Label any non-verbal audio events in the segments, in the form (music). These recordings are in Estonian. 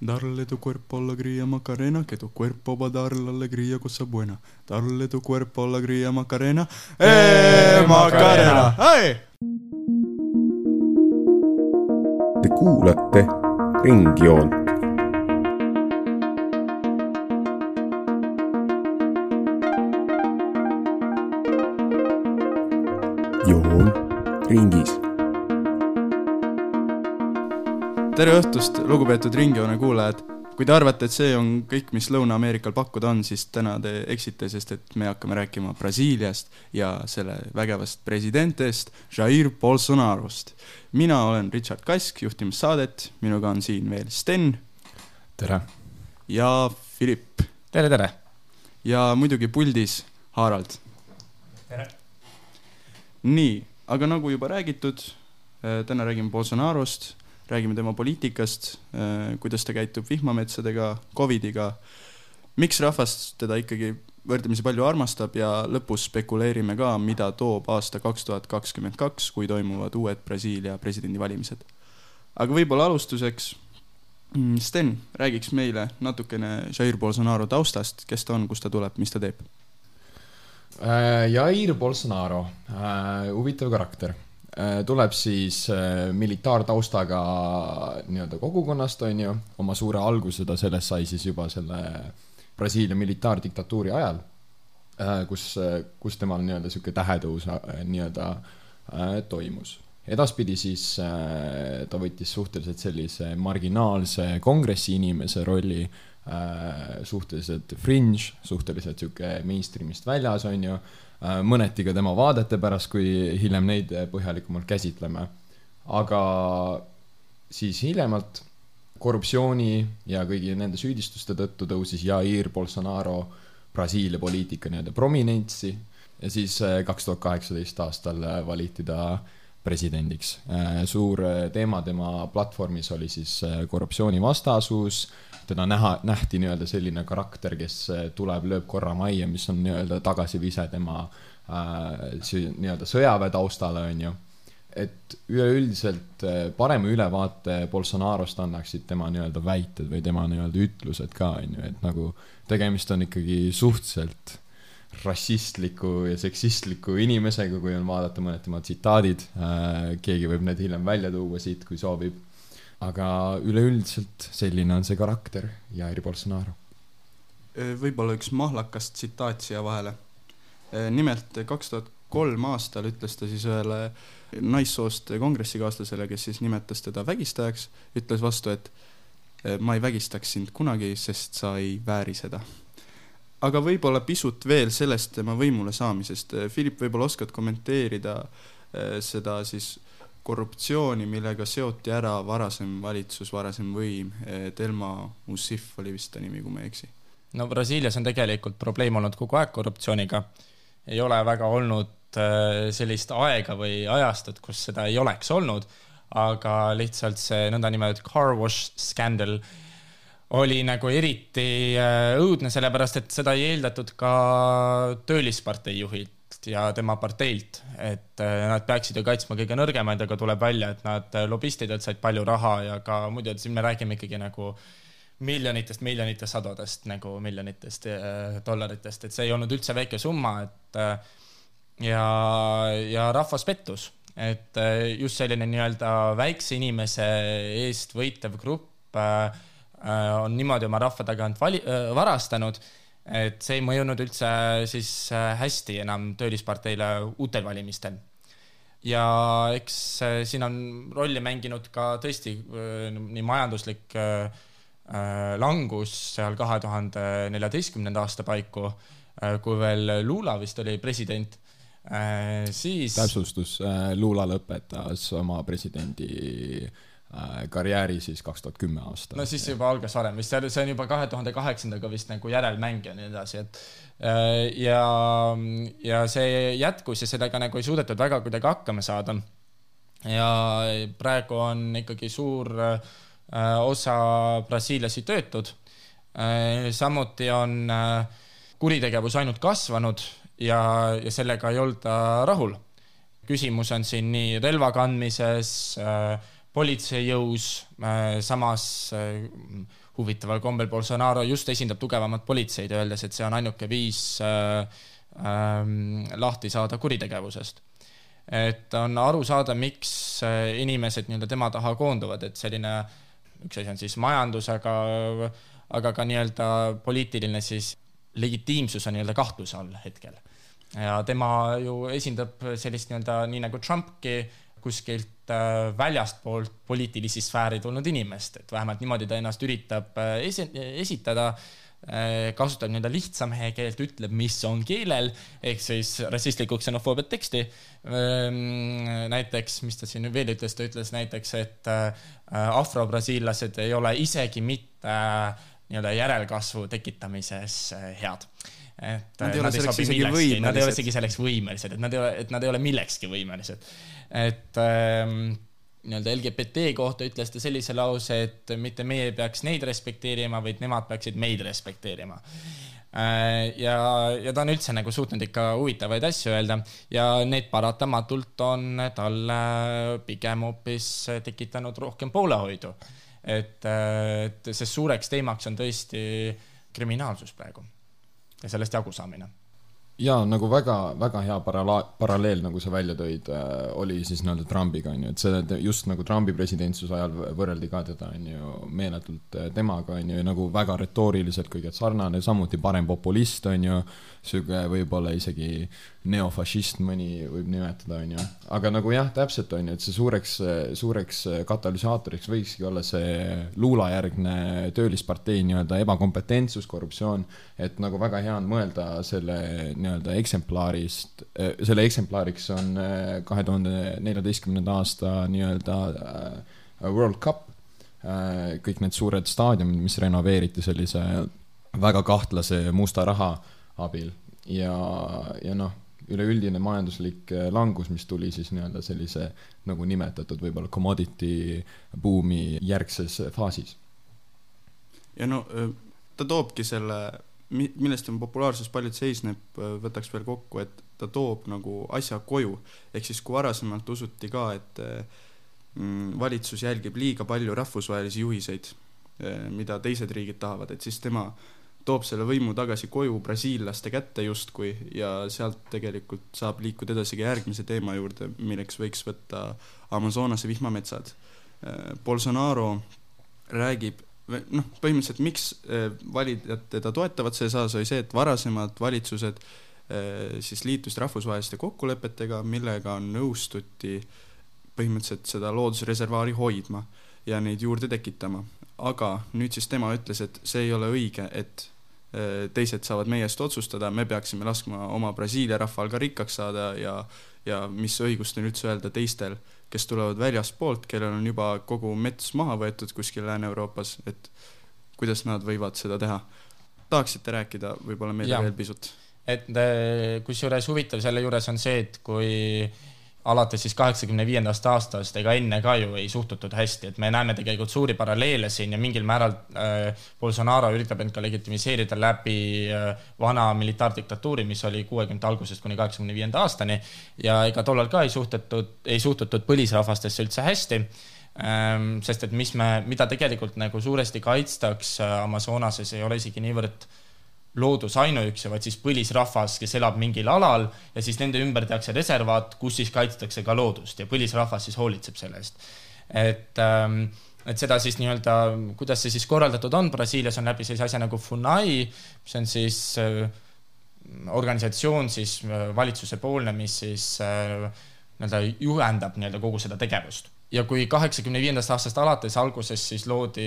Darle tu cuerpo alegría Macarena, que tu cuerpo va a dar la alegría cosa buena. Darle tu cuerpo alegría Macarena, eh Macarena, hey! Te kuulate Ringjoont. joon ringis. Tere õhtust, lugupeetud Ringjoone kuulajad. kui te arvate, et see on kõik, mis Lõuna-Ameerikal pakkuda on, siis täna te eksite, sest et me hakkame rääkima Brasiiliast ja selle vägevast presidentest Jair Bolsonarost. mina olen Richard Kask, juhtimas saadet, minuga on siin veel Sten tere. ja Philipp tere, tere. ja muidugi puldis Harald. tere. nii, aga nagu juba räägitud, täna räägime Bolsonarost, räägime tema poliitikast, kuidas ta käitub vihmametsadega, Covidiga, miks rahvas teda ikkagi võrdlemisi palju armastab ja lõpus spekuleerime ka, mida toob aasta kaks tuhat kakskümmend kaks, kui toimuvad uued Brasiilia presidendivalimised. aga võib-olla alustuseks, Sten, räägiks meile natukene Jair Bolsonaro taustast, kes ta on, kust ta tuleb, mis ta teeb? Jair Bolsonaro, huvitav karakter. Tuleb siis äh, militaartaustaga nii-öelda kogukonnast, on ju, oma suure alguse ta sellest sai siis juba selle Brasiilia militaardiktatuuri ajal, kus, kus temal nii-öelda niisugune tähetõus äh, nii-öelda äh, toimus. Edaspidi siis äh, ta võttis suhteliselt sellise marginaalse kongressi inimese rolli äh,, suhteliselt fringe, suhteliselt sihuke mainstream'ist väljas, on ju. äh,, mõneti ka tema vaadete pärast, kui hiljem neid põhjalikumalt käsitleme. aga siis hiljemalt korruptsiooni ja kõigi nende süüdistuste tõttu tõusis Jair Bolsonaro Brasiilia poliitika nii-öelda prominentsi ja siis kaks tuhat kaheksateist aastal äh, valiti ta presidendiks. suur äh, teema tema platvormis oli siis äh, korruptsioonivastasus, teda näha, nähti nii-öelda selline karakter, kes äh, tuleb, lööb korra majja, mis on nii-öelda tagasivise tema äh, nii-öelda sõjaväe taustale, on ju. et üleüldiselt äh, parema ülevaate Bolsonarost annaksid tema nii-öelda väited või tema nii-öelda ütlused ka, on ju, et nagu tegemist on ikkagi suhteliselt rassistliku ja seksistliku inimesega, kui on vaadata mõned tema tsitaadid äh,, keegi võib need hiljem välja tuua siit, kui soovib. Aga üleüldiselt selline on see karakter, Jair Bolsonaro. võib-olla üks mahlakas tsitaat siia vahele. nimelt kaks tuhat kolm aastal ütles ta siis ühele naissoost kongressikaaslasele, kes siis nimetas teda vägistajaks, ütles vastu, et "Eh, ma ei vägistaks sind kunagi, sest sa ei vääri seda. aga võib-olla pisut veel sellest tema võimule saamisest. Philip, võib-olla oskad kommenteerida seda siis korruptsiooni, millega seoti ära varasem valitsus, varasem võim, Delma Rousseff oli vist ta nimi, kui ma ei eksi no Brasiilias on tegelikult probleem olnud kogu aeg korruptsiooniga. ei ole väga olnud äh, sellist aega või ajastut, kus seda ei oleks olnud, aga lihtsalt see nõndanimetatud car wash scandal oli nagu eriti äh, õudne, sellepärast et seda ei eeldatud ka töölispartei juhilt ja tema parteilt, et äh, nad peaksid ju kaitsma kõige nõrgemaid, aga tuleb välja, et nad äh, lobistidelt said palju raha ja ka muidu, et siin me räägime ikkagi nagu miljonitest, miljonitest, sadadest nagu miljonitest äh, dollaritest, et see ei olnud üldse väike summa, et ja, ja rahvas pettus, et just selline nii-öelda väikse inimese eest võitlev grupp on niimoodi oma rahva tagant vali-, varastanud, et see ei mõjunud üldse siis äh, hästi enam töölisparteile uutel valimistel. Ja eks äh, siin on rolli mänginud ka tõesti äh, nii majanduslik äh, äh, langus seal kahe tuhande neljateistkümnenda aasta paiku, kui veel Lula vist oli president, siis täpsustus, Lula lõpetas oma presidendi äh, karjääri siis kaks tuhat kümme aastal. no siis juba algas varem vist, see see on juba kahe tuhande kaheksandaga vist nagu järelmäng ja nii edasi, et äh, ja, ja see jätkus ja sellega nagu ei suudetud väga kuidagi hakkama saada. ja praegu on ikkagi suur äh, osa brasiillasi töötud äh,. samuti on äh, kuritegevus ainult kasvanud ja, ja sellega ei olda rahul. küsimus on siin nii relva kandmises äh, politseijõus, samas äh, huvitaval kombel Bolsonaro just esindab tugevamat politseid, öeldes, et see on ainuke viis äh, äh, lahti saada kuritegevusest. et on aru saada, miks äh, inimesed nii-öelda tema taha koonduvad, et selline, üks asi on siis majandus, aga, aga ka nii-öelda poliitiline siis legitiimsus on nii-öelda kahtluse all hetkel. ja tema ju esindab sellist nii-öelda, nii nagu Trumpki, kuskilt äh, väljastpoolt poliitilisi sfääri tulnud inimest, et vähemalt niimoodi ta ennast üritab äh, esi-, esitada, äh, kasutab nii-öelda lihtsamehe keelt, ütleb, mis on keelel, ehk siis rassistlikku ksenofoobiat teksti. Ähm, näiteks, mis ta siin veel ütles, ta ütles näiteks, et afrobrasiillased ei ole isegi mitte nii-öelda järelkasvu tekitamises head et Nad ei ole selleks isegi millekski, nad ei ole võimelised. isegi selleks võimelised, et nad ei ole, et nad ei ole millekski võimelised. et ähm, nii-öelda LGBT kohta ütles ta sellise lause, et mitte meie ei peaks neid respekteerima, vaid nemad peaksid meid respekteerima Äh, ja, ja ta on üldse nagu suutnud ikka huvitavaid asju öelda ja need paratamatult on talle pigem hoopis tekitanud rohkem poolehoidu. et, et sest suureks teemaks on tõesti kriminaalsus praegu ja sellest jagusaamine jaa, nagu väga, väga hea parala-, paralleel, nagu sa välja tõid äh,, oli siis nii-öelda Trumpiga, on ju, et see just nagu Trumpi presidentsuse ajal võrreldi ka teda, on ju, meeletult äh, temaga, on ju, nagu väga retooriliselt kõige sarnane, samuti parem populist, on ju, sihuke võib-olla isegi neofašist mõni võib nimetada, on ju. aga nagu jah, täpselt, on ju, et see suureks, suureks katalüsaatoriks võikski olla see luulajärgne töölispartei nii-öelda ebakompetentsus, korruptsioon, et nagu väga hea on mõelda selle nii-öelda eksemplaarist, selle eksemplaariks on äh, kahe tuhande neljateistkümnenda aasta nii-öelda äh, World Cup. Äh, kõik need suured staadionid, mis renoveeriti sellise väga kahtlase musta raha abil ja, ja noh, üleüldine majanduslik langus, mis tuli siis nii-öelda sellise nagu nimetatud võib-olla commodity buumi järgses faasis. ja no ta toobki selle, mi-, millest on populaarsus paljud seisneb, võtaks veel kokku, et ta toob nagu asja koju. ehk siis, kui varasemalt usuti ka, et mm, valitsus jälgib liiga palju rahvusvahelisi juhiseid, mida teised riigid tahavad, et siis tema toob selle võimu tagasi koju brasiillaste kätte justkui ja sealt tegelikult saab liikuda edasi ka järgmise teema juurde, milleks võiks võtta Amazonase vihmametsad. Bolsonaro räägib noh, põhimõtteliselt miks eh, valijad teda toetavad selles osas, oli see, et varasemad valitsused eh, siis liitusid rahvusvaheliste kokkulepetega, millega nõustuti põhimõtteliselt seda loodusreservaari hoidma ja neid juurde tekitama. aga nüüd siis tema ütles, et see ei ole õige, et eh, teised saavad meie eest otsustada, me peaksime laskma oma Brasiilia rahval ka rikkaks saada ja, ja mis õigust on üldse öelda teistel kes tulevad väljaspoolt, kellel on juba kogu mets maha võetud kuskil Lääne-Euroopas, et kuidas nad võivad seda teha. tahaksite rääkida võib-olla meile Jaa. veel pisut? et äh, kusjuures huvitav selle juures on see, et kui alates siis kaheksakümne viiendast aastast, ega enne ka ju ei suhtutud hästi, et me näeme tegelikult suuri paralleele siin ja mingil määral äh, Bolsonaro üritab end ka legitimiseerida läbi äh, vana militaardiktatuuri, mis oli kuuekümnendate algusest kuni kaheksakümne viienda aastani. Ja ega tollal ka ei suhtutud, ei suhtutud põlisrahvastesse üldse hästi ähm,, sest et mis me, mida tegelikult nagu suuresti kaitstakse Amazonases ei ole isegi niivõrd loodus ainuüksi, vaid siis põlisrahvas, kes elab mingil alal ja siis nende ümber tehakse reservaat, kus siis kaitstakse ka loodust ja põlisrahvas siis hoolitseb selle eest. et ähm, et seda siis nii-öelda, kuidas see siis korraldatud on, Brasiilias on läbi sellise asja nagu FUNAI, mis on siis äh, organisatsioon siis äh, valitsuse poolne, mis siis äh, nii-öelda juhendab nii-öelda kogu seda tegevust. ja kui kaheksakümne viiendast aastast alates alguses siis loodi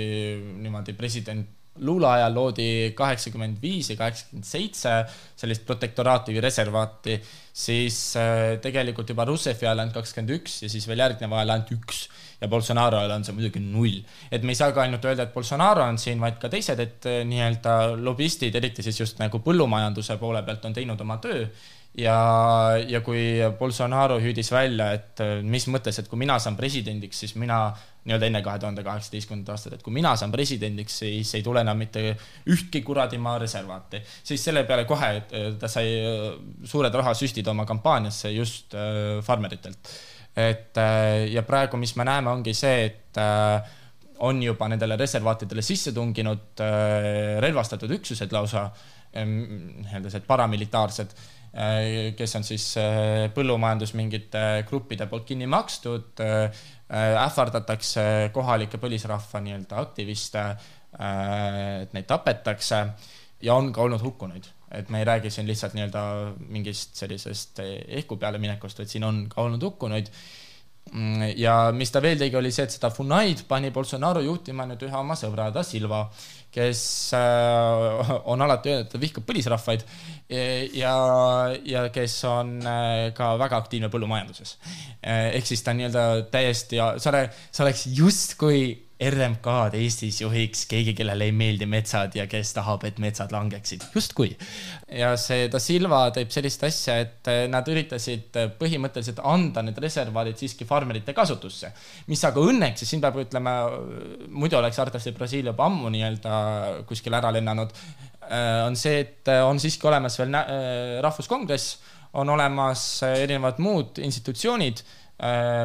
niimoodi president Lula ajal loodi kaheksakümmend viis ja kaheksakümmend seitse sellist protektoraati või reservaati, siis äh, tegelikult juba Russefi ajal ainult kakskümmend üks ja siis veel järgneva ajal ainult üks ja Bolsonaro ajal on see muidugi null. et me ei saa ka ainult öelda, et Bolsonaro on siin, vaid ka teised, et äh, nii-öelda lobistid, eriti siis just nagu põllumajanduse poole pealt on teinud oma töö ja, ja kui Bolsonaro hüüdis välja, et äh, mis mõttes, et kui mina saan presidendiks, siis mina nii-öelda enne kahe tuhande kaheksateistkümnendat aastat, et kui mina saan presidendiks, siis ei tule enam mitte ühtki kuradi maa reservaati. siis selle peale kohe ta sai äh, suured rahasüstid oma kampaaniasse just äh, farmeritelt. et äh, ja praegu, mis me näeme, ongi see, et on juba nendele reservaatidele sisse tunginud äh, relvastatud üksused lausa, nii-öelda sellised paramilitaarsed, äh, kes on siis äh, põllumajandus mingite gruppide poolt kinni makstud, ähvardatakse kohalikke põlisrahva nii-öelda aktiviste, et neid tapetakse ja on ka olnud hukkunuid. Et me ei räägi siin lihtsalt nii-öelda mingist sellisest ehku peale minekust, vaid siin on ka olnud hukkunuid. Mm, ja mis ta veel tegi, oli see, et seda Funaid pani Bolsonaro juhtima nüüd ühe oma sõbra Da Silva, kes äh, on alati öelnud, et ta vihkab põlisrahvaid ja, ja kes on äh, ka väga aktiivne põllumajanduses. Ehk siis ta nii-öelda täiesti, sa ole, sa oleks justkui RMK-d Eestis juhiks keegi, kellele ei meeldi metsad ja kes tahab, et metsad langeksid, justkui. ja see Da Silva teeb sellist asja, et eh, nad üritasid eh, põhimõtteliselt anda need reservaadid siiski farmerite kasutusse. mis aga õnneks, siin peab ütlema, muidu oleks arvatavasti Brasiilia juba ammu nii-öelda kuskile ära lennanud, eh, on see, et on siiski olemas veel rahvuskongress, on olemas erinevad muud institutsioonid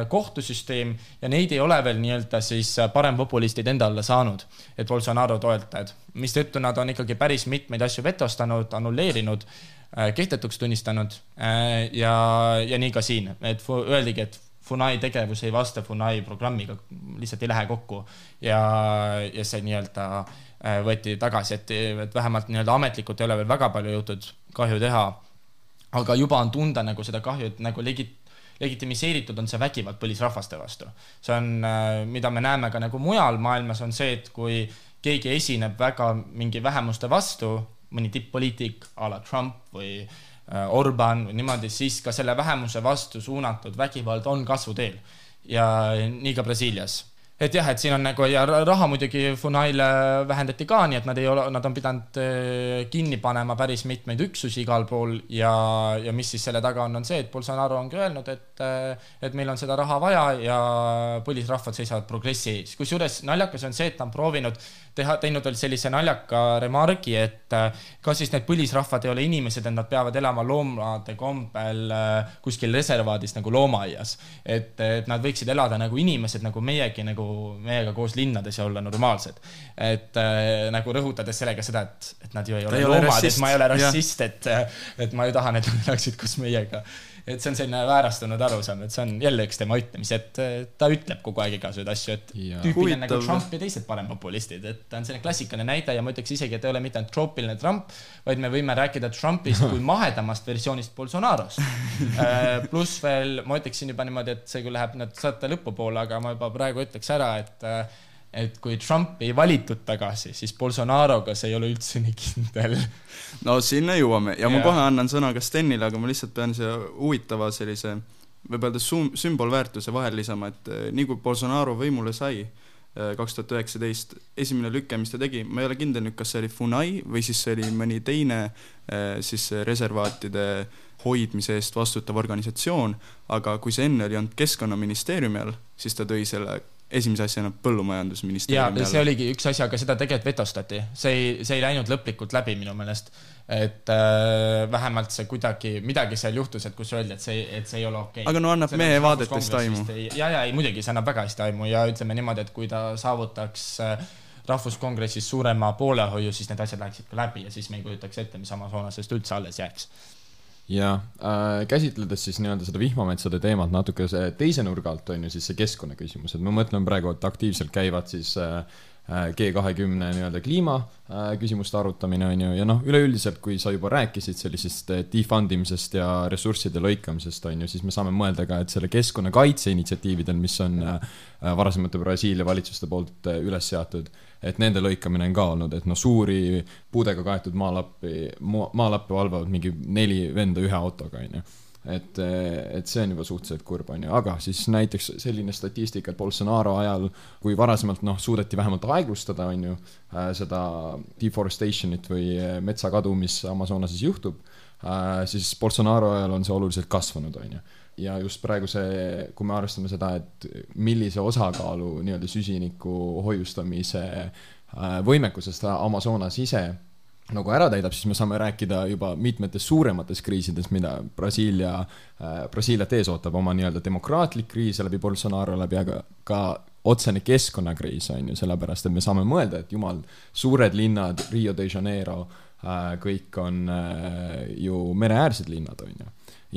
kohtusüsteem ja neid ei ole veel nii-öelda siis äh, parempopulistid enda alla saanud, et Bolsonaro toetajad, mistõttu nad on ikkagi päris mitmeid asju vetostanud, annulleerinud, äh, kehtetuks tunnistanud ja, ja nii ka siin, et öeldigi, et Funai tegevus ei vasta Funai programmiga, lihtsalt ei lähe kokku. Ja, ja see nii-öelda võeti tagasi, et, et vähemalt nii-öelda ametlikult ei ole veel väga palju jõutud kahju teha. aga juba on tunda nagu seda kahju, et nagu legit-, legitimiseeritud on see vägivald põlisrahvaste vastu. see on, äh, mida me näeme ka nagu mujal maailmas, on see, et kui keegi esineb väga mingi vähemuste vastu, mõni tipp-poliitik a la Trump või äh, Orban või niimoodi, siis ka selle vähemuse vastu suunatud vägivald on kasvuteel. ja nii ka Brasiilias et jah, et siin on nagu ja raha muidugi Funaile vähendati ka, nii et nad ei ole, nad on pidanud äh, kinni panema päris mitmeid üksusi igal pool ja, ja mis siis selle taga on, on see, et Bolsonaro ongi öelnud, et, äh, et meil on seda raha vaja ja põlisrahvad seisavad progressi ees. kusjuures naljakas on see, et ta on proovinud teha, teinud veel sellise naljaka remargi, et äh, kas siis need põlisrahvad ei ole inimesed, et nad peavad elama loomade kombel kuskil reservaadis nagu loomaaias. et, et nad võiksid elada nagu inimesed, nagu meiegi, nagu meiega koos linnades ja olla normaalsed. et äh, nagu rõhutades sellega seda, et, et nad ju ei ole loomad, et ma ei ole rassist, et, et ma ju tahan, et nad elaksid koos meiega et see on selline väärastunud arusaam, et see on jälle üks tema ütlemisi, et ta ütleb kogu aeg igasuguseid asju, et tüüpiline nagu Trump ja teised parempopulistid, et ta on selline klassikaline näide ja ma ütleks isegi, et ei ole mitte ainult troopiline Trump, vaid me võime rääkida Trumpist kui (laughs) mahedamast versioonist Bolsonarost. (laughs) Äh, pluss veel, ma ütleksin juba niimoodi, et see küll läheb nüüd saate lõpupoole, aga ma juba praegu ütleks ära, et et kui Trump ei valitud tagasi, siis Bolsonaroga see ei ole üldse nii kindel. no sinna jõuame ja, ja. ma kohe annan sõna ka Stenile, aga ma lihtsalt pean siia huvitava sellise võib öelda sümbolväärtuse vahel lisama, et eh, nii kui Bolsonaro võimule sai, eh, kaks tuhat üheksateist, esimene lüke, mis ta tegi, ma ei ole kindel nüüd, kas see oli Funai või siis see oli mõni teine eh, siis reservaatide hoidmise eest vastutav organisatsioon, aga kui see enne oli olnud Keskkonnaministeeriumi all, siis ta tõi selle esimese asjana Põllumajandusministeeriumi alla. see oligi üks asi, aga seda tegelikult vetostati, see ei, see ei läinud lõplikult läbi minu meelest. et äh, vähemalt see kuidagi, midagi seal juhtus, et kus öeldi, et see, et see ei ole okei okay.. aga no annab mehe vaadetest aimu. ja, ja ei muidugi, see annab väga hästi aimu ja ütleme niimoodi, et kui ta saavutaks äh, rahvuskongressis suurema poolehoiu, siis need asjad läheksid ka läbi ja siis me ei kujutaks ette, mis Amazonasest üldse alles jääks ja äh, käsitledes siis nii-öelda seda vihmametsade teemat natuke teise nurga alt, on ju, siis see keskkonnaküsimus, et ma mõtlen praegu, et aktiivselt käivad siis äh G kahekümne nii-öelda kliimaküsimuste äh, arutamine, on ju, ja noh, üleüldiselt, kui sa juba rääkisid sellisest äh, defund imisest ja ressursside lõikamisest, on ju, siis me saame mõelda ka, et selle keskkonnakaitse initsiatiividel, mis on äh, varasemate Brasiilia valitsuste poolt üles seatud et nende lõikamine on ka olnud, et noh, suuri puudega kaetud maalappi, maalappe valvavad mingi neli venda ühe autoga, onju et, et see on juba suhteliselt kurb, on ju, aga siis näiteks selline statistika, et Bolsonaro ajal, kui varasemalt noh, suudeti vähemalt aeglustada, on ju, äh, seda deforestation'it või metsakadu, mis Amazonases juhtub, äh, siis Bolsonaro ajal on see oluliselt kasvanud, on ju. Ja just praegu see, kui me arvestame seda, et millise osakaalu nii-öelda süsiniku hoiustamise äh, võimekusest Amazonas ise nagu ära täidab, siis me saame rääkida juba mitmetest suurematest kriisidest, mida Brasiilia äh,, Brasiiliat ees ootab, oma nii-öelda demokraatlik kriis läbi Bolsonaro läbi, aga ka otsene keskkonnakriis, on ju, sellepärast et me saame mõelda, et jumal, suured linnad, Rio de Janeiro äh,, kõik on äh, ju mereäärsed linnad, on ju.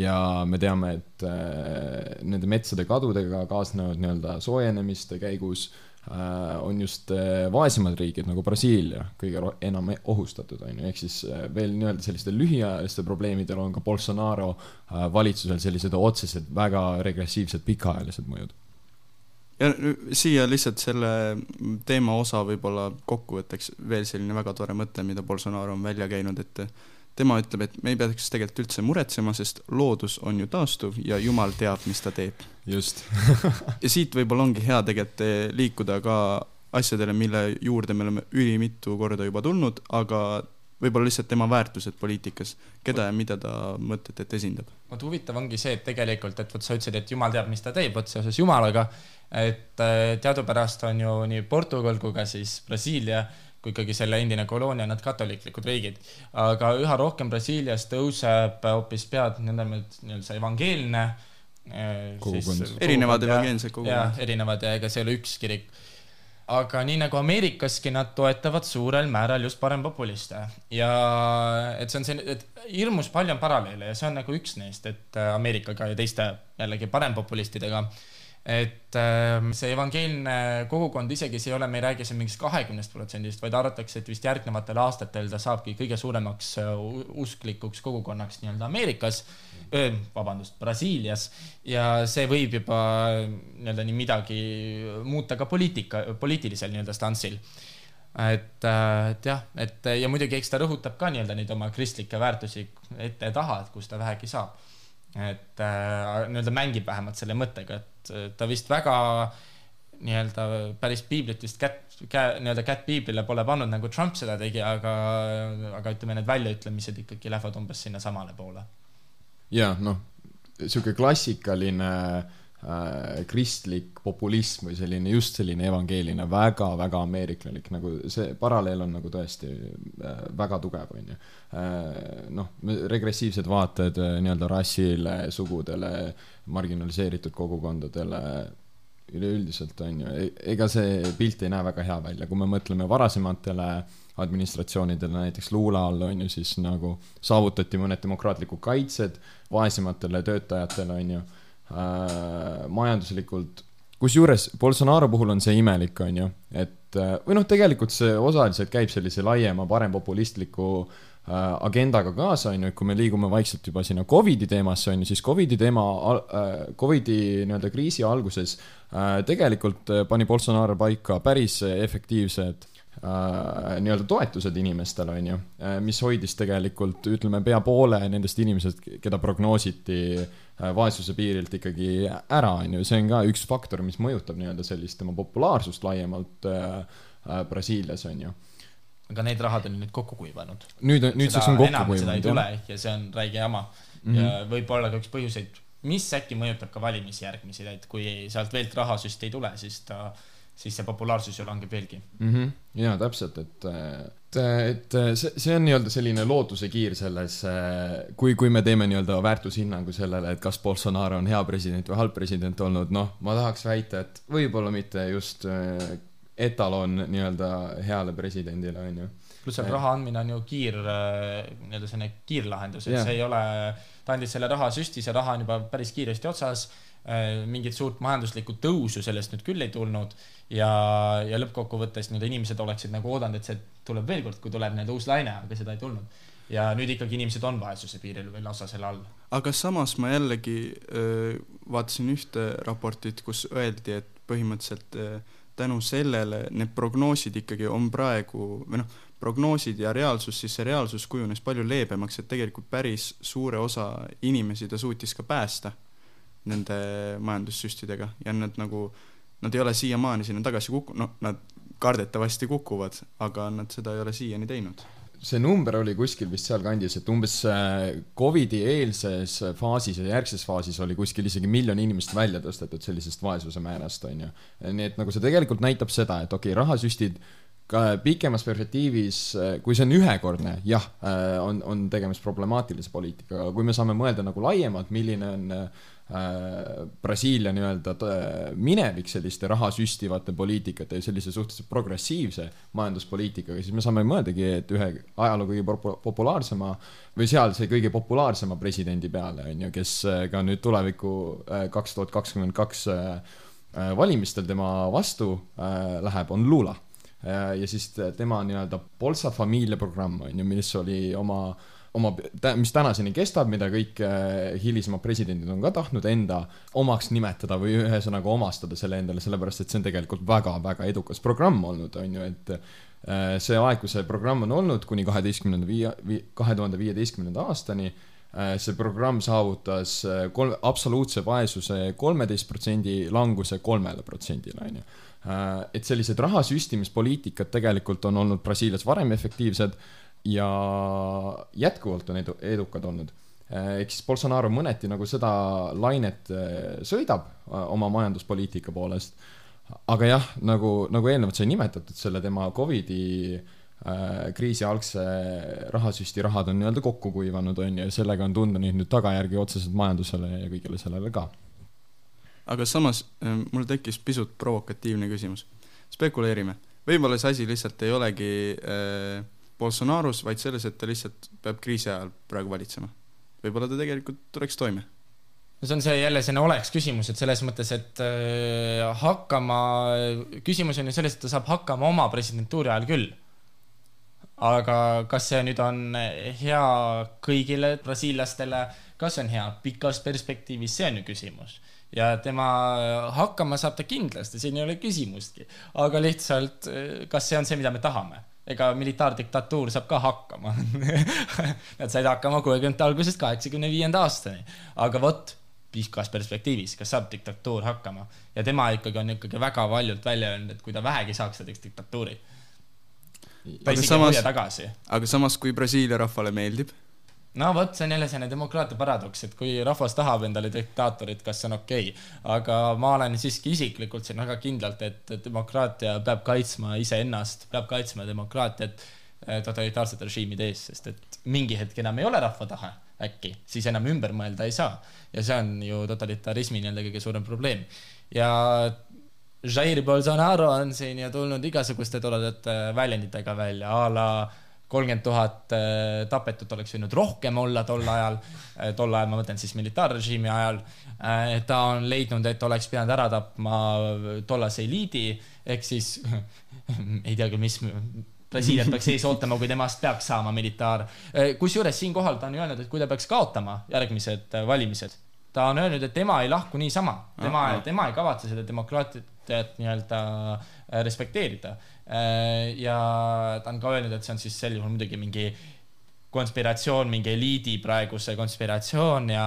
ja me teame, et äh, nende metsade kadudega kaasnevad nii-öelda soojenemiste käigus äh, on just äh, vaesemad riigid nagu Brasiilia kõige enam ohustatud, on ju, ehk siis äh, veel nii-öelda sellistel lühiajalistel probleemidel on ka Bolsonaro äh, valitsusel sellised otsesed väga regressiivsed pikaajalised mõjud. Ja siia lihtsalt selle teema osa võib-olla kokkuvõtteks veel selline väga tore mõte, mida Bolsonaro on välja käinud, et tema ütleb, et me ei peaks tegelikult üldse muretsema, sest loodus on ju taastuv ja jumal teab, mis ta teeb. just ja siit võib-olla ongi hea tegelikult eh, liikuda ka asjadele, mille juurde me oleme ülimitu korda juba tulnud, aga võib-olla lihtsalt tema väärtused poliitikas, keda ja mida ta mõtled, et esindab. vot huvitav ongi see, et tegelikult, et vot sa ütlesid, et jumal teab, mis ta teeb, vot seoses jumalaga, et äh, teadupärast on ju nii Portugal kui ka siis Brasiilia kui ikkagi selle endine koloonia, nad katoliiklikud riigid. aga üha rohkem Brasiilias tõuseb hoopis pead nõndanimetatud nii-öelda see evangeelne äh, Kogukond. siis Erinevad evangeelsed kogukonnad. jah, erinevad ja ega see ei ole üks kirik. aga nii nagu Ameerikaski, nad toetavad suurel määral just parempopuliste ja et see on see, et hirmus palju on paralleele ja see on nagu üks neist, et Ameerikaga ja teiste jällegi parempopulistidega et ähm, see evangeelne kogukond isegi see ei ole, me ei räägi siin mingist kahekümnest protsendist, vaid arvatakse, et vist järgnevatel aastatel ta saabki kõige suuremaks äh, usklikuks kogukonnaks nii-öelda Ameerikas, vabandust, Brasiilias ja see võib juba nii-öelda nii midagi muuta ka poliitika, poliitilisel nii-öelda stantsil et, äh, et jah, et ja muidugi eks ta rõhutab ka nii-öelda neid oma kristlikke väärtusi ette ja taha, et kus ta vähegi saab. et äh, nii-öelda mängib vähemalt selle mõttega, et äh, ta vist väga nii-öelda päris piiblit vist kätt, nii-öelda kätt piiblile pole pannud, nagu Trump seda tegi, aga, aga ütleme, need väljaütlemised ikkagi lähevad umbes sinnasamale poole. ja noh, sihuke klassikaline äh, kristlik populism või selline just selline evangeeline väga-väga ameeriklanlik nagu see paralleel on nagu tõesti äh, väga tugev onju äh, noh regressiivsed vaated äh, nii-öelda rassile sugudele marginaliseeritud kogukondadele üleüldiselt on ju, ega see pilt ei näe väga hea välja, kui me mõtleme varasematele administratsioonidele, näiteks Lula all on ju siis nagu saavutati mõned demokraatlikud kaitsed vaesematele töötajatele on ju äh, majanduslikult. Kusjuures Bolsonaro puhul on see imelik, on ju, et äh, või noh, tegelikult see osaliselt käib sellise laiema parempopulistliku äh, agendaga kaasa, on ju, et kui me liigume vaikselt juba sinna Covidi teemasse, on ju, siis Covidi teema äh,, Covidi nii-öelda kriisi alguses äh, tegelikult äh, pani Bolsonaro paika päris efektiivsed äh, nii-öelda toetused inimestele, on ju, mis hoidis tegelikult, ütleme, pea poole nendest inimesed, keda prognoositi äh, vaesuse piirilt ikkagi ära, on ju, see on ka üks faktor, mis mõjutab nii-öelda sellist tema populaarsust laiemalt äh, äh, Brasiilias, on ju. aga need rahad on nüüd kokku kuivanud. nüüd, nüüdseks on kokku seda ei kuivanud, tule ja see on räige jama mm. -hmm. ja võib-olla ka üks põhjuseid, mis äkki mõjutab ka valimisi järgmisi, et kui sealt veelt rahasüsti ei tule, siis ta, siis see populaarsus ju langeb veelgi mm. -hmm. jaa, täpselt, et, et, et see, see on nii-öelda selline lootusekiir selles, kui, kui me teeme nii-öelda väärtushinnangu sellele, et kas Bolsonaro on hea president või halb president olnud, noh, ma tahaks väita, et võib-olla mitte just äh, etalon nii-öelda heale presidendile, on ju. pluss see Jah. raha andmine on ju kiir, nii-öelda selline kiirlahendus, et Jah. see ei ole, ta andis selle raha süsti, see raha on juba päris kiiresti otsas, mingit suurt majanduslikku tõusu sellest nüüd küll ei tulnud ja, ja lõppkokkuvõttes nii-öelda inimesed oleksid nagu oodanud, et see tuleb veel kord, kui tuleb nii-öelda uus laine, aga seda ei tulnud. ja nüüd ikkagi inimesed on vaesuse piiril või lausa selle all. aga samas ma jällegi öö, vaatasin ühte raportit, kus öeldi, et põhimõtteliselt öö, tänu sellele need prognoosid ikkagi on praegu või noh, prognoosid ja reaalsus, siis see reaalsus kujunes palju leebemaks, et tegelikult päris suure osa inimesi ta suutis ka päästa nende majandussüstidega ja nad nagu, nad ei ole siiamaani sinna tagasi kukku-, noh, nad kardetavasti kukuvad, aga nad seda ei ole siiani teinud see number oli kuskil vist sealkandis, et umbes äh, Covidi eelses faasis ja järgses faasis oli kuskil isegi miljon inimest välja tõstetud sellisest vaesuse määrast, on ju. nii et nagu see tegelikult näitab seda, et okei okay,, rahasüstid pikemas perspektiivis, kui see on ühekordne, jah, on, on tegemist problemaatilise poliitikaga, aga kui me saame mõelda nagu laiemalt, milline on äh, Brasiilia nii-öelda tõ- minevik selliste raha süstivate poliitikate ja sellise suhteliselt progressiivse majanduspoliitikaga, siis me saame mõeldagi, et ühe ajaloo kõige popu- populaarsema või seal see kõige populaarsema presidendi peale on ju, kes äh, ka nüüd tuleviku kaks tuhat kakskümmend kaks äh, valimistel tema vastu äh, läheb, on Lula. Ja siis te- tema nii-öelda Bolsa Familia programm on ju, mis oli oma, oma, mis tänaseni kestab, mida kõik äh, hilisemad presidendid on ka tahtnud enda omaks nimetada või ühesõnaga omastada selle endale, sellepärast et see on tegelikult väga-väga edukas programm olnud, on ju, et äh, see aeg, kui see programm on olnud kuni kaheteistkümnenda viie, kahe tuhande viieteistkümnenda aastani, see programm saavutas äh, kolm, absoluutse vaesuse kolmeteist protsendi languse kolmele protsendile, on ju. Et sellised raha süstimispoliitikad tegelikult on olnud Brasiilias varem efektiivsed ja jätkuvalt on edu, edukad olnud. ehk siis Bolsonaro mõneti nagu seda lainet äh, sõidab äh, oma majanduspoliitika poolest. aga jah, nagu, nagu eelnevalt sai nimetatud, selle tema Covidi äh, kriisi algse rahasüsti rahad on nii-öelda kokku kuivanud, on ju, ja sellega on tunda neid nüüd tagajärgi otseselt majandusele ja kõigele sellele ka. Aga samas äh, mul tekkis pisut provokatiivne küsimus. spekuleerime, võib-olla see asi lihtsalt ei olegi äh, Bolsonaros, vaid selles, et ta lihtsalt peab kriisi ajal praegu valitsema. võib-olla ta tegelikult tuleks toime. no see on see jälle selline oleks küsimus, et selles mõttes, et äh, hakkama, küsimus on ju selles, et ta saab hakkama oma presidentuuri ajal küll. Aga kas see nüüd on hea kõigile brasiillastele, kas see on hea pikas perspektiivis, see on ju küsimus. ja tema hakkama saab ta kindlasti, siin ei ole küsimustki, aga lihtsalt, kas see on see, mida me tahame? Ega militaardiktatuur saab ka hakkama. (laughs) Nad said hakkama kuuekümnendate algusest kaheksakümne viienda aastani, aga vot pikas perspektiivis, kas saab diktatuur hakkama? Ja tema ikkagi on ikkagi väga valjult välja öelnud, et kui ta vähegi saaks, ta teeks diktatuuri. Aga samas- aga samas, kui Brasiilia rahvale meeldib, no vot, see on jälle selline demokraatia paradoks, et kui rahvas tahab endale diktaatorit, kas see on okei okay.. aga ma olen siiski isiklikult siin väga kindlalt, et demokraatia peab kaitsma iseennast, peab kaitsma demokraatiat eh, totalitaarsete režiimide eest, sest et mingi hetk enam ei ole rahva tahe äkki, siis enam ümber mõelda ei saa. ja see on ju totalitarismi nii-öelda kõige suurem probleem. ja Jair Bolsonaro on siin ju tulnud igasuguste toredate väljenditega välja a la kolmkümmend tuhat äh, tapetut oleks võinud rohkem olla tol ajal, tol ajal ma mõtlen siis militaarrežiimi ajal. ta on leidnud, et oleks pidanud ära tapma tollase eliidi ehk siis (laughs) ei tea küll, mis Brasiiliat peaks ees ootama, kui temast peaks saama militaar. kusjuures siinkohal ta on ju öelnud, et kui ta peaks kaotama järgmised äh, valimised, ta on öelnud, et tema ei lahku niisama, tema tema ei kavatse seda demokraatiat nii-öelda äh, respekteerida. ja ta on ka öelnud, et see on siis sel juhul muidugi mingi konspiratsioon, mingi eliidi praeguse konspiratsioon ja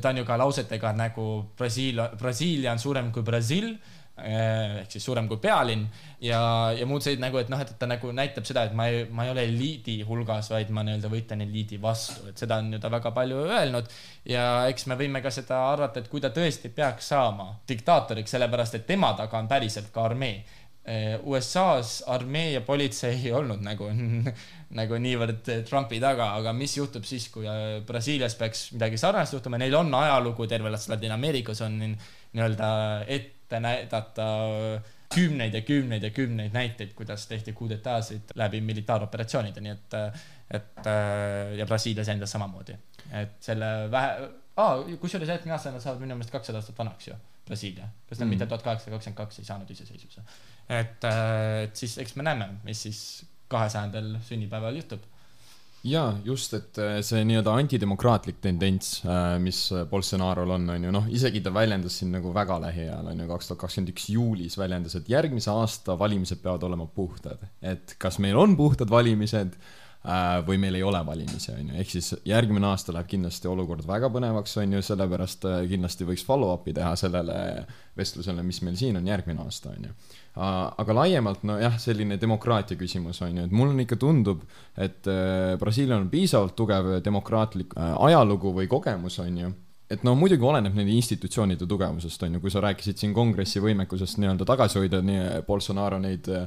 ta on ju ka lausetega nagu Brasiilia, Brasiilia on suurem kui Brasiil ehk siis suurem kui pealinn. Ja, ja muud sellised nagu, et noh, et ta nagu näitab seda, et ma ei, ma ei ole eliidi hulgas, vaid ma nii-öelda võitlen eliidi vastu, et seda on ju ta väga palju öelnud. Ja eks me võime ka seda arvata, et kui ta tõesti peaks saama diktaatoriks, sellepärast et tema taga on päriselt ka armee. Eh, USA-s armee ja politsei ei olnud nagu, (laughs) nagu niivõrd Trumpi taga, aga mis juhtub siis, kui äh, Brasiilias peaks midagi sarnast juhtuma, neil on ajalugu, terves Ladina-Ameerikas on nii- nii-öelda ette näidata kümneid ja kümneid ja kümneid näiteid, kuidas tehti kuudetaasid läbi militaaroperatsioonide, nii et, et äh, ja Brasiilias endas samamoodi, et selle vähe ah,, kusjuures järgmine aasta nad saavad minu meelest kakssada aastat vanaks ju, Brasiilia, kas nad mm. mitte tuhat kaheksasada kakskümmend kaks ei saanud iseseisvuse. et, et siis eks me näeme, mis siis kahesajandal sünnipäeval juhtub. jaa, just, et äh, see nii-öelda antidemokraatlik tendents, mis Bolsonaro'l on, on ju, noh, isegi ta väljendas siin nagu väga lähiajal, on ju, kaks tuhat kakskümmend üks juulis väljendas, et järgmise aasta valimised peavad olema puhtad. et kas meil on puhtad valimised äh, või meil ei ole valimisi, on ju, ehk siis järgmine aasta läheb kindlasti olukord väga põnevaks, on ju, sellepärast äh, kindlasti võiks follow-up'i teha sellele vestlusele, mis meil siin on järgmine aasta, on ju. Aga laiemalt nojah, selline demokraatia küsimus on ju, et mulle ikka tundub, et äh, Brasiilial on piisavalt tugev demokraatlik äh, ajalugu või kogemus, on ju, et no muidugi oleneb nende institutsioonide tugevusest, on ju, kui sa rääkisid siin kongressi võimekusest nii-öelda tagasi hoida nii Bolsonaro neid äh,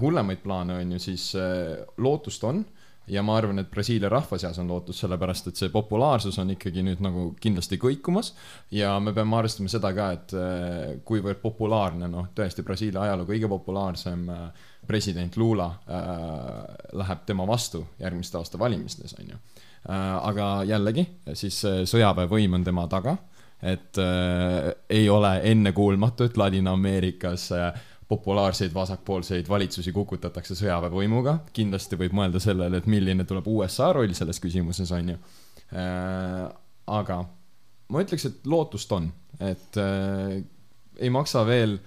hullemaid plaane on ju, siis äh, lootust on ja ma arvan, et Brasiilia rahva seas on lootust, sellepärast et see populaarsus on ikkagi nüüd nagu kindlasti kõikumas ja me peame arvestama seda ka, et äh, kuivõrd populaarne, noh, tõesti Brasiilia ajaloo kõige populaarsem äh, president Lula äh, läheb tema vastu järgmiste aasta valimistes, on ju äh,. aga jällegi, siis sõjaväevõim on tema taga, et äh, ei ole ennekuulmatu, et Ladina-Ameerikas äh, populaarseid vasakpoolseid valitsusi kukutatakse sõjaväevõimuga, kindlasti võib mõelda sellele, et milline tuleb USA roll selles küsimuses, on ju äh,. aga ma ütleks, et lootust on, et äh, ei maksa veel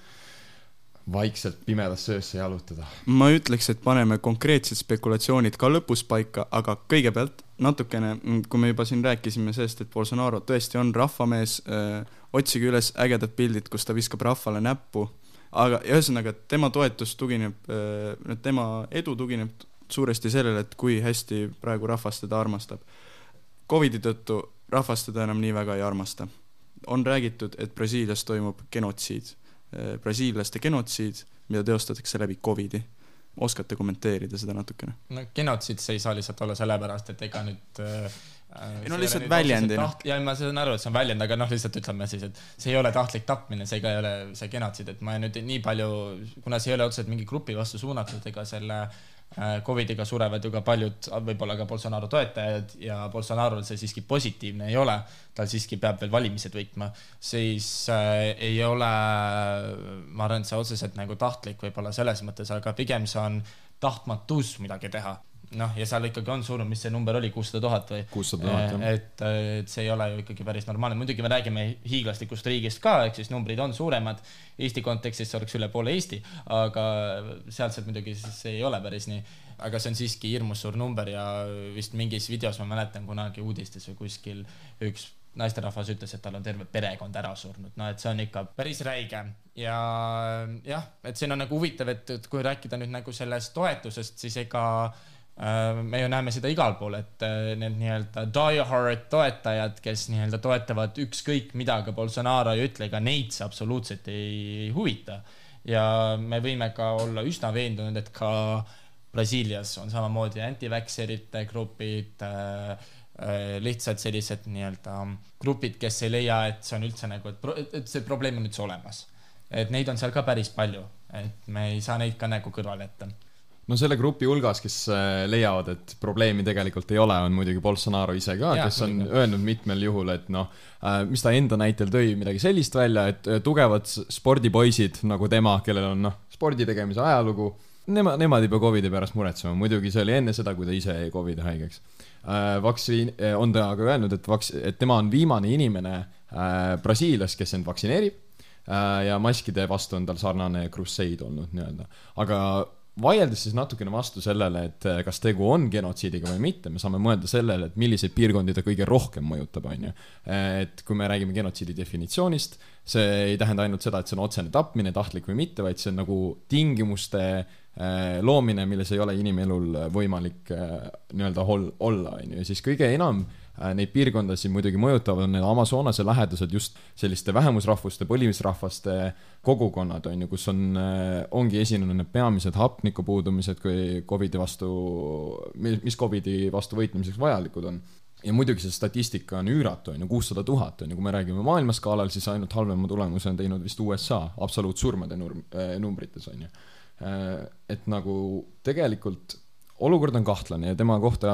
vaikselt pimedasse öösse jalutada. ma ütleks, et paneme konkreetsed spekulatsioonid ka lõpus paika, aga kõigepealt natukene, kui me juba siin rääkisime sellest, et Bolsonaro tõesti on rahvamees äh,, otsige üles ägedad pildid, kus ta viskab rahvale näppu, aga ühesõnaga, tema toetus tugineb äh,, tema edu tugineb suuresti sellele, et kui hästi praegu rahvas teda armastab. Covidi tõttu rahvas teda enam nii väga ei armasta. on räägitud, et Brasiilias toimub genotsiid, brasiillaste genotsiid, mida teostatakse läbi Covidi. oskate kommenteerida seda natukene? no genotsiid see ei saa lihtsalt olla sellepärast, et ega nüüd äh, Ei no lihtsalt väljendina.. ja ma saan aru, et see on väljend, aga noh, lihtsalt ütleme siis, et see ei ole tahtlik tapmine, see ka ei ole see genotsiid, et ma nüüd nii palju, kuna see ei ole otseselt mingi grupi vastu suunatud, ega selle äh, Covidiga surevad ju ka paljud, võib-olla ka Bolsonaro toetajad ja Bolsonaro'l see siiski positiivne ei ole, tal siiski peab veel valimised võitma, siis äh, ei ole, ma arvan, et see otseselt nagu tahtlik võib-olla selles mõttes, aga pigem see on tahtmatus midagi teha. noh, ja seal ikkagi on surnud, mis see number oli, kuussada tuhat või? kuussada tuhat, jah. et, et see ei ole ju ikkagi päris normaalne, muidugi me räägime hiiglaslikust riigist ka, ehk siis numbrid on suuremad. Eesti kontekstis see oleks üle poole Eesti, aga sealtselt muidugi siis see ei ole päris nii. aga see on siiski hirmus suur number ja vist mingis videos ma mäletan kunagi uudistes või kuskil üks naisterahvas ütles, et tal on terve perekond ära surnud, no et see on ikka päris räige ja jah, et siin on nagu huvitav, et, et kui rääkida nüüd nagu sellest toetusest, siis ega äh, me ju näeme seda igal pool, et äh, need nii-öelda die-hard toetajad, kes nii-öelda toetavad ükskõik mida ka Bolsonaro ei ütle, ega neid see absoluutselt ei huvita. ja me võime ka olla üsna veendunud, et ka Brasiilias on samamoodi anti-vaxxerite grupid äh, äh, lihtsalt sellised nii-öelda grupid, kes ei leia, et see on üldse nagu, et see probleem on üldse olemas. et neid on seal ka päris palju, et me ei saa neid ka nagu kõrvale jätta. No selle grupi hulgas, kes äh, leiavad, et probleemi tegelikult ei ole, on muidugi Bolsonaro ise ka, kes on muidugi. öelnud mitmel juhul, et noh, mis ta enda näitel tõi midagi sellist välja, et äh, tugevad spordipoisid nagu tema, kellel on noh, spordi tegemise ajalugu, nemad, nemad ei pea Covidi pärast muretsema, muidugi see oli enne seda, kui ta ise jäi Covidi haigeks. Vaktsiin, on ta aga öelnud, et vaks-, et tema on viimane inimene äh, Brasiilias, kes end vaktsineerib äh, ja maskide vastu on tal sarnane crusade olnud nii-öelda, aga vaieldes siis natukene vastu sellele, et äh, kas tegu on genotsiidiga või mitte, me saame mõelda sellele, et milliseid piirkondi ta kõige rohkem mõjutab, on ju. et kui me räägime genotsiidi definitsioonist, see ei tähenda ainult seda, et see on otsene tapmine, tahtlik või mitte, vaid see on nagu tingimuste äh, loomine, milles ei ole inimelul võimalik äh, nii-öelda olla, on ju, ja siis kõige enam äh, neid piirkondasid muidugi mõjutavad need Amazonase lähedused just selliste vähemusrahvuste, põlisrahvaste kogukonnad on ju, kus on, ongi esinenud need peamised hapniku puudumised, kui Covidi vastu, mis Covidi vastu võitlemiseks vajalikud on ja muidugi see statistika on üüratu, on ju, kuussada tuhat on ju, kui me räägime maailmaskaalal, siis ainult halvema tulemuse on teinud vist USA absoluutsurmade nurm-, numbrites on ju. et nagu tegelikult olukord on kahtlane ja tema kohta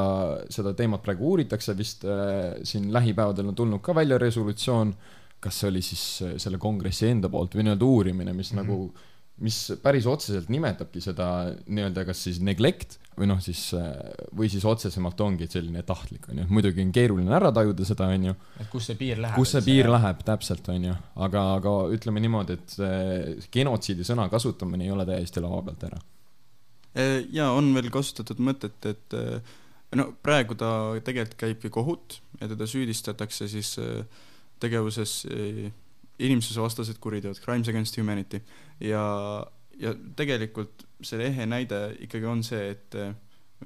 seda teemat praegu uuritakse vist äh, siin lähipäevadel on tulnud ka välja resolutsioon, kas see oli siis äh, selle kongressi enda poolt või nii-öelda uurimine, mis mm -hmm. nagu mis päris otseselt nimetabki seda nii-öelda kas siis neglect või noh, siis äh, või siis otsesemalt ongi selline tahtlik onju, muidugi on keeruline ära tajuda seda onju, et kus see piir läheb. kus see piir läheb täpselt onju, aga, aga ütleme niimoodi, et see genotsiidi sõna kasutamine ei ole täiesti laua pealt ära. Ja on veel kasutatud mõtet, et eh, no praegu ta tegelikult käibki kohut ja teda süüdistatakse siis eh, tegevuses eh, inimsusevastased kuriteod, crimes against humanity ja, ja tegelikult selle ehe näide ikkagi on see, et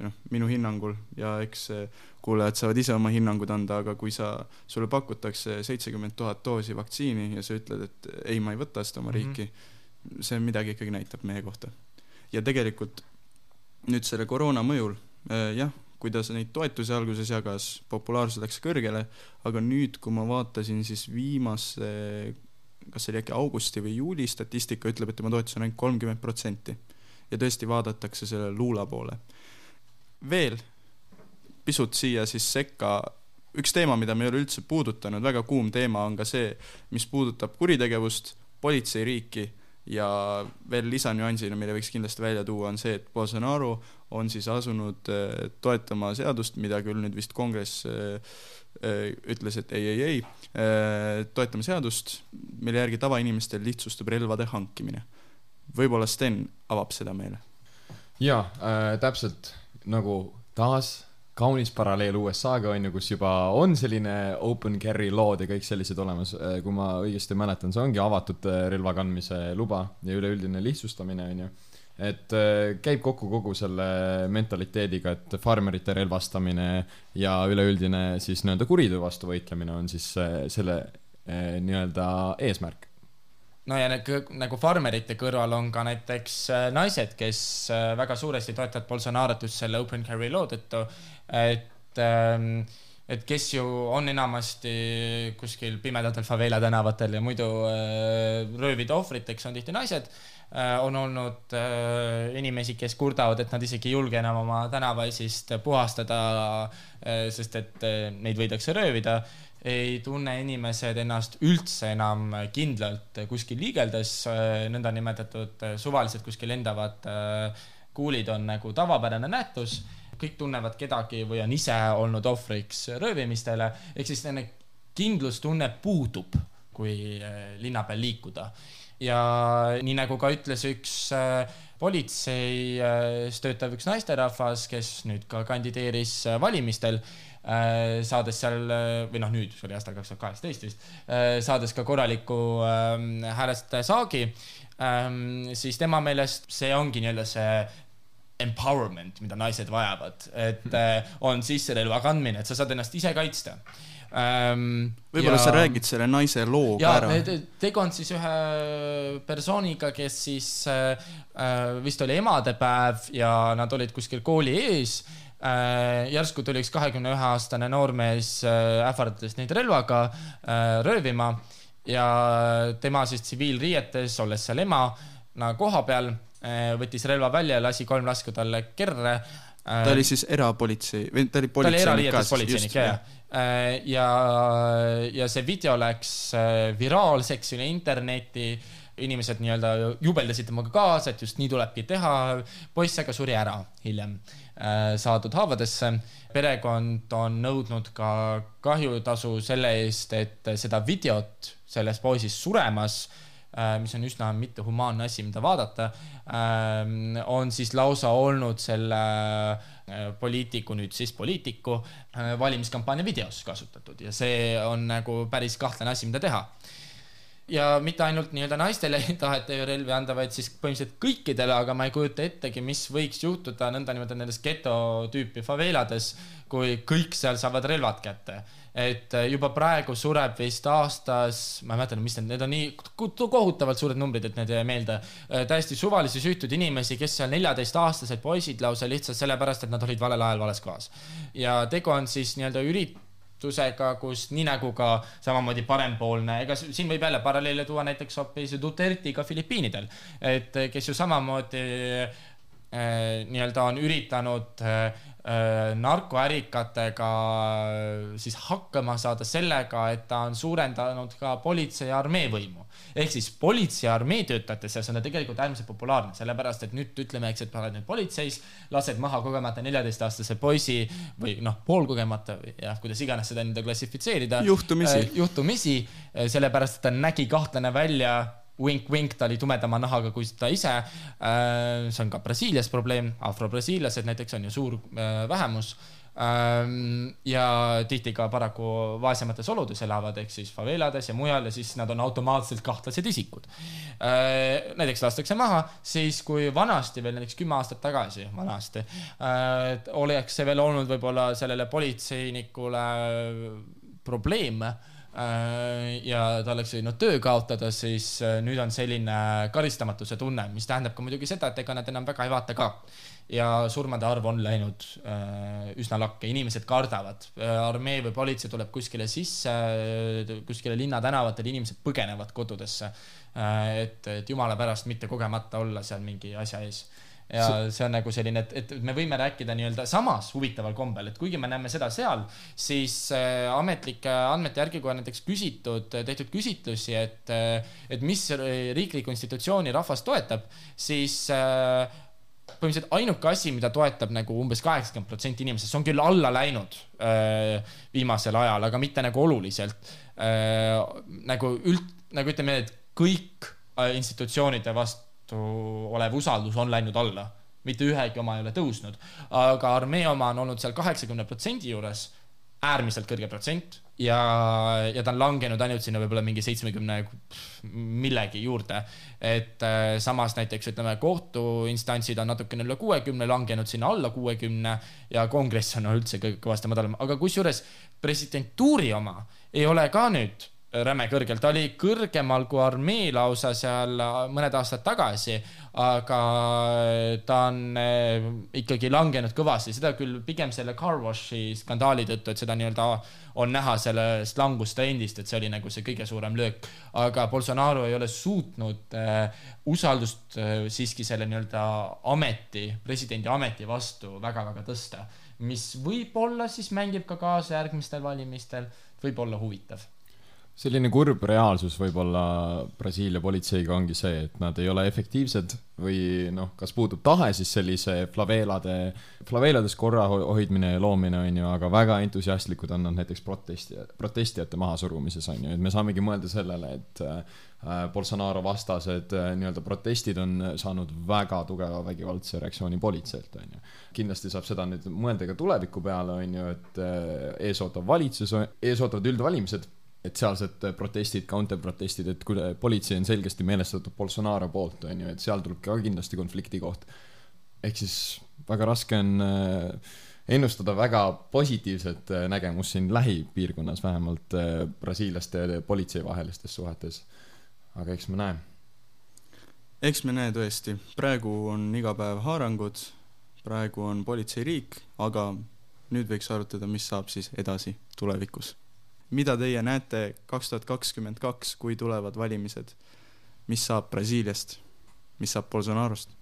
noh, minu hinnangul ja eks kuulajad saavad ise oma hinnangud anda, aga kui sa, sulle pakutakse seitsekümmend tuhat doosi vaktsiini ja sa ütled, et ei, ma ei võta seda oma Mhm. riiki, see midagi ikkagi näitab meie kohta ja tegelikult nüüd selle koroona mõjul äh, jah, kui ta neid toetusi alguses jagas, populaarsus läks kõrgele, aga nüüd, kui ma vaatasin, siis viimase kas see oli äkki augusti või juuli statistika ütleb, et tema toetus on ainult kolmkümmend protsenti. ja tõesti vaadatakse selle luula poole. veel pisut siia siis sekka üks teema, mida me ei ole üldse puudutanud, väga kuum teema on ka see, mis puudutab kuritegevust, politseiriiki ja veel lisanüansina, mille võiks kindlasti välja tuua, on see, et Bolsonaro on siis asunud äh, toetama seadust, mida küll nüüd vist kongress äh, äh, ütles, et ei, ei, ei, toetame seadust, mille järgi tavainimestel lihtsustub relvade hankimine. võib-olla Sten avab seda meile? jaa äh,, täpselt nagu taas kaunis paralleel USA-ga on ju, kus juba on selline open carry lood ja kõik sellised olemas, kui ma õigesti mäletan, see ongi avatud relva kandmise luba ja üleüldine lihtsustamine on ju. Et äh, käib kokku kogu selle mentaliteediga, et farmerite relvastamine ja üleüldine siis nii-öelda kuriteo vastu võitlemine on siis äh, selle äh, nii-öelda eesmärk no ja nagu, farmerite kõrval on ka näiteks naised, kes väga suuresti toetavad Bolsonaro't just selle open carry loo tõttu, et ähm, et kes ju on enamasti kuskil pimedatel favela tänavatel ja muidu äh, röövide ohvriteks on tihti naised Äh, on olnud äh, inimesi, kes kurdavad, et nad isegi ei julge enam oma tänavaisist puhastada, äh, sest et neid võidakse röövida. Ei tunne inimesed ennast üldse enam kindlalt kuskil liigeldes, nõndanimetatud suvaliselt kuskil lendavad kuulid on nagu tavapärane nähtus. Kõik tunnevad kedagi või on ise olnud ohvriks röövimistele, ehk siis selline kindlustunne puudub, kui linna peal liikuda. Ja nii nagu ka ütles üks äh, politseis töötav üks naisterahvas, kes nüüd ka kandideeris äh, valimistel äh,, saades seal või noh, nüüd see oli aastal kaks tuhat kaheksateist vist äh,, saades ka korraliku äh, häälestaja saagi ähm,, siis tema meelest see ongi nii-öelda see empowerment, mida naised vajavad, et äh, on sisserelva kandmine, et sa saad ennast ise kaitsta ähm,. võib-olla ja... sa räägid selle naise loo ka ära. tegu on siis ühe persooniga, kes siis äh, äh, vist oli emadepäev ja nad olid kuskil kooli ees äh,. järsku tuli üks kahekümne ühe aastane noormees äh, ähvardades neid relvaga äh, röövima ja tema siis tsiviilriietes, olles seal emana koha peal äh,, võttis relva välja ja lasi kolm lasku talle kerre ta oli siis erapolitsei või ta oli politseinik ta oli erariietes politseinik, jah, jah Äh, ja, ja see video läks äh, viraalseks üle interneti, inimesed nii-öelda jubeldasid temaga kaasa, et just nii tulebki teha. poiss aga suri ära hiljem äh, saadud haavadesse. perekond on nõudnud ka kahjutasu selle eest, et seda videot sellest poisist suremas mis on üsna mittehumaanne asi, mida vaadata, on siis lausa olnud selle Äh, poliitiku, nüüd siis poliitiku äh, valimiskampaania videos kasutatud. Ja see on nagu päris kahtlane asi, mida teha ja mitte ainult nii-öelda naistele ei (laughs) taheta ju relvi anda, vaid siis põhimõtteliselt kõikidele, aga ma ei kujuta ettegi, mis võiks juhtuda nõndanimetatud nendes geto tüüpi faveelades, kui kõik seal saavad relvad kätte et äh, juba praegu sureb vist aastas, ma ei mäleta, mis need, need on nii kohutavalt suured numbrid, et need ei jää meelde. Äh, täiesti suvalisi süütuid inimesi, kes seal neljateistaastased poisid lausa lihtsalt sellepärast, et nad olid valel ajal vales kohas. ja tegu on siis nii-öelda üritusega, kus nii nagu ka samamoodi parempoolne, ega siin võib jälle paralleele tuua näiteks hoopis Dutertiga Filipiinidel, et kes ju samamoodi äh, nii-öelda on üritanud Äh, narkoärikatega siis hakkama saada sellega, et ta on suurendanud ka politsei ja armee võimu. Ehk siis politsei ja armee töötajate seas on ta tegelikult äärmiselt populaarne, sellepärast et nüüd ütleme, eks, et sa oled nüüd politseis, lased maha kogemata neljateistaastase poisi või noh, poolkogemata või jah, kuidas iganes seda nii-öelda klassifitseerida. juhtumisi äh,. juhtumisi, äh, sellepärast et ta nägi kahtlane välja vink-vink, ta oli tumedama nahaga kui ta ise. Äh, see on ka Brasiilias probleem, afrobrasiillased näiteks on ju suur äh, vähemus. Ähm, ja tihti ka paraku vaesemates oludes elavad, ehk siis favelades ja mujal ja siis nad on automaatselt kahtlased isikud. Äh, näiteks lastakse maha, siis kui vanasti veel näiteks kümme aastat tagasi, vanasti, oleks see veel olnud võib-olla sellele politseinikule probleem ja ta oleks võinud töö kaotada, siis äh, nüüd on selline karistamatuse tunne, mis tähendab ka muidugi seda, et ega nad enam väga ei vaata ka. ja surmade arv on läinud üsna lakke, inimesed kardavad, armee või politsei tuleb kuskile sisse, kuskile linnatänavatele, inimesed põgenevad kodudesse. et, et jumala pärast mitte kogemata olla seal mingi asja ees ja see on nagu selline, et, et me võime rääkida nii-öelda samas huvitaval kombel, et kuigi me näeme seda seal, siis äh, ametlike andmete järgi, kui on näiteks küsitud, tehtud küsitlusi, et, äh, et mis riiklikku institutsiooni rahvas toetab, siis äh, põhimõtteliselt ainuke asi, mida toetab nagu umbes kaheksakümmend protsenti inimestest, see on küll alla läinud äh, viimasel ajal, aga mitte nagu oluliselt äh,. nagu üld, nagu ütleme, et kõik institutsioonide vastu vastu olev usaldus on läinud alla. mitte ühegi oma ei ole tõusnud, aga armee oma on olnud seal kaheksakümne protsendi juures, äärmiselt kõrge protsent ja, ja ta on langenud ainult sinna võib-olla mingi seitsmekümne millegi juurde. et äh, samas näiteks ütleme, kohtuinstantsid on natukene üle kuuekümne langenud sinna alla kuuekümne ja kongress on üldse kõvasti madalam, aga kusjuures presidentuuri oma ei ole ka nüüd räme kõrgel, ta oli kõrgemal kui armee lausa seal mõned aastad tagasi, aga ta on eh, ikkagi langenud kõvasti, seda küll pigem selle car wash'i skandaali tõttu, et seda nii-öelda on näha sellest langustrendist, et see oli nagu see kõige suurem löök. aga Bolsonaro ei ole suutnud äh, usaldust äh, siiski selle nii-öelda ameti, presidendi ameti vastu väga-väga tõsta, mis võib-olla siis mängib ka kaasa järgmistel valimistel, võib olla huvitav selline kurb reaalsus võib-olla Brasiilia politseiga ongi see, et nad ei ole efektiivsed või noh, kas puudub tahe siis sellise flaveelade, flaveelades korra hoidmine ja loomine on ju, aga väga entusiastlikud on nad näiteks protesti, protestijate mahasurumises on ju, et me saamegi mõelda sellele, et äh, Bolsonaro vastased äh, nii-öelda protestid on saanud väga tugeva vägivaldse reaktsiooni politseilt on ju. kindlasti saab seda nüüd mõelda ka tuleviku peale on ju, et äh, ees ootav valitsus, ees ootavad üldvalimised et sealsed protestid, counterprotestid, et kui politsei on selgesti meelestatud Bolsonaro poolt, on ju, et seal tuleb ka kindlasti konflikti koht. ehk siis väga raske on äh, ennustada väga positiivset äh, nägemust siin lähipiirkonnas, vähemalt äh, brasiillaste ja politsei vahelistes suhetes. aga eks me näe. eks me näe tõesti, praegu on iga päev haarangud, praegu on politseiriik, aga nüüd võiks arutada, mis saab siis edasi tulevikus mida teie näete kaks tuhat kakskümmend kaks, kui tulevad valimised? mis saab Brasiiliast, mis saab Bolsonarost?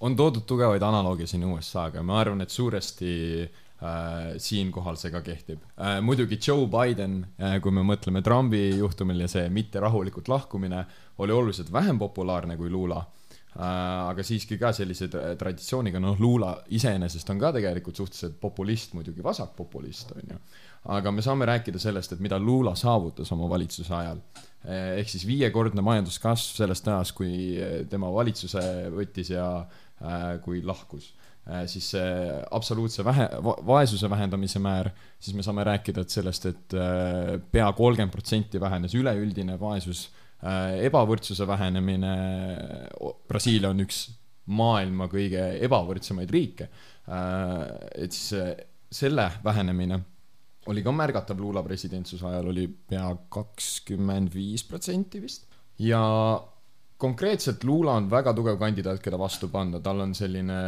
on toodud tugevaid analoogia siin USA-ga, ma arvan, et suuresti äh, siinkohal see ka kehtib äh,. muidugi Joe Biden äh,, kui me mõtleme Trumpi juhtumil ja see mitte rahulikult lahkumine, oli oluliselt vähem populaarne kui Lula äh,. aga siiski ka sellise traditsiooniga, noh, Lula iseenesest on ka tegelikult suhteliselt populist, muidugi vasakpopulist, on ju aga me saame rääkida sellest, et mida Lula saavutas oma valitsuse ajal. ehk siis viiekordne majanduskasv sellest ajast, kui tema valitsuse võttis ja äh, kui lahkus äh,. siis see absoluutse vähe, vaesuse vähendamise määr, siis me saame rääkida, et sellest, et äh, pea kolmkümmend protsenti vähenes üleüldine vaesus ebavõrdsuse vähenemine, Brasiilia on üks maailma kõige ebavõrdsemaid riike et siis selle vähenemine oli ka märgatav Lula presidentsuse ajal oli pea kakskümmend viis protsenti vist. ja konkreetselt Lula on väga tugev kandidaat, keda vastu panna, tal on selline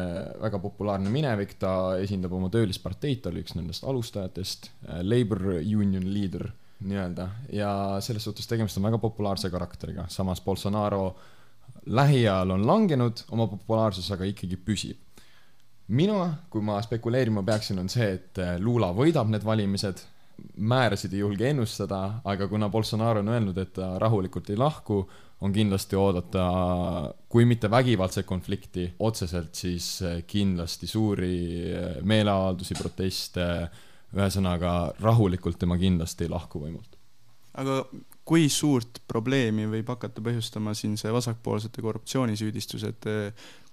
väga populaarne minevik, ta esindab oma töölisparteid, ta oli üks nendest alustajatest, äh, Labour Union leader nii-öelda. Ja selles suhtes tegemist on väga populaarse karakteriga, samas Bolsonaro lähiajal on langenud oma populaarsus, aga ikkagi püsib mina, kui ma spekuleerima peaksin, on see, et äh, Lula võidab need valimised, määrasid ei julge ennustada, aga kuna Bolsonaro on öelnud, et ta rahulikult ei lahku, on kindlasti oodata, kui mitte vägivaldset konflikti otseselt, siis äh, kindlasti suuri äh, meeleavaldusi, proteste, ühesõnaga rahulikult tema kindlasti ei lahku võimult. aga kui suurt probleemi võib hakata põhjustama siin see vasakpoolsete korruptsioonisüüdistused,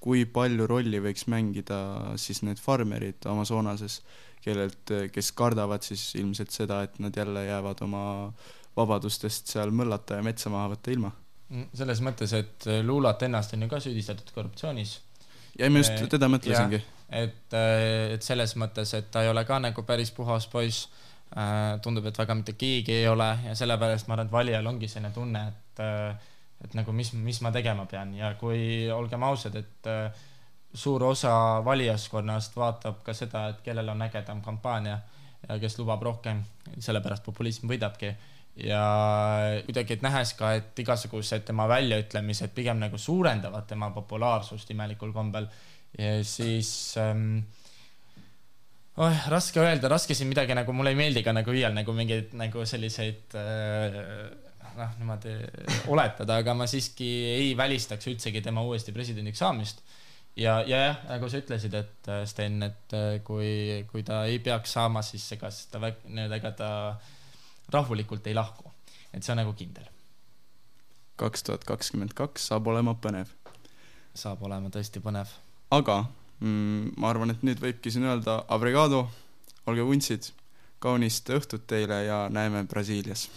kui palju rolli võiks mängida siis need farmerid Amazonases, kellelt, kes kardavad siis ilmselt seda, et nad jälle jäävad oma vabadustest seal möllata ja metsa maha võtta ilma? Mm, selles mõttes, et Lulat ennast on ju ka süüdistatud korruptsioonis. ja ma just teda mõtlesingi. et, et selles mõttes, et ta ei ole ka nagu päris puhas poiss tundub, et väga mitte keegi ei ole ja sellepärast ma arvan, et valijal ongi selline tunne, et et nagu mis, mis ma tegema pean. Ja kui olgem ausad, et suur osa valijaskonnast vaatab ka seda, et kellel on ägedam kampaania ja kes lubab rohkem, sellepärast populism võidabki. Ja kuidagi, et nähes ka, et igasugused tema väljaütlemised pigem nagu suurendavad tema populaarsust imelikul kombel siis ähm, oh, raske öelda, raske siin midagi nagu, mulle ei meeldi ka nagu iial nagu mingeid nagu selliseid äh, noh, niimoodi oletada, aga ma siiski ei välistaks üldsegi tema uuesti presidendiks saamist. ja, ja jah, nagu sa ütlesid, et äh, Sten, et äh, kui, kui ta ei peaks saama, siis ega ta nii-öelda, ega ta rahulikult ei lahku. et see on nagu kindel. kaks tuhat kakskümmend kaks saab olema põnev. saab olema tõesti põnev. aga mm, ma arvan, et nüüd võibki siin öelda abrigado, olge vuntsid, kaunist õhtut teile ja näeme Brasiilias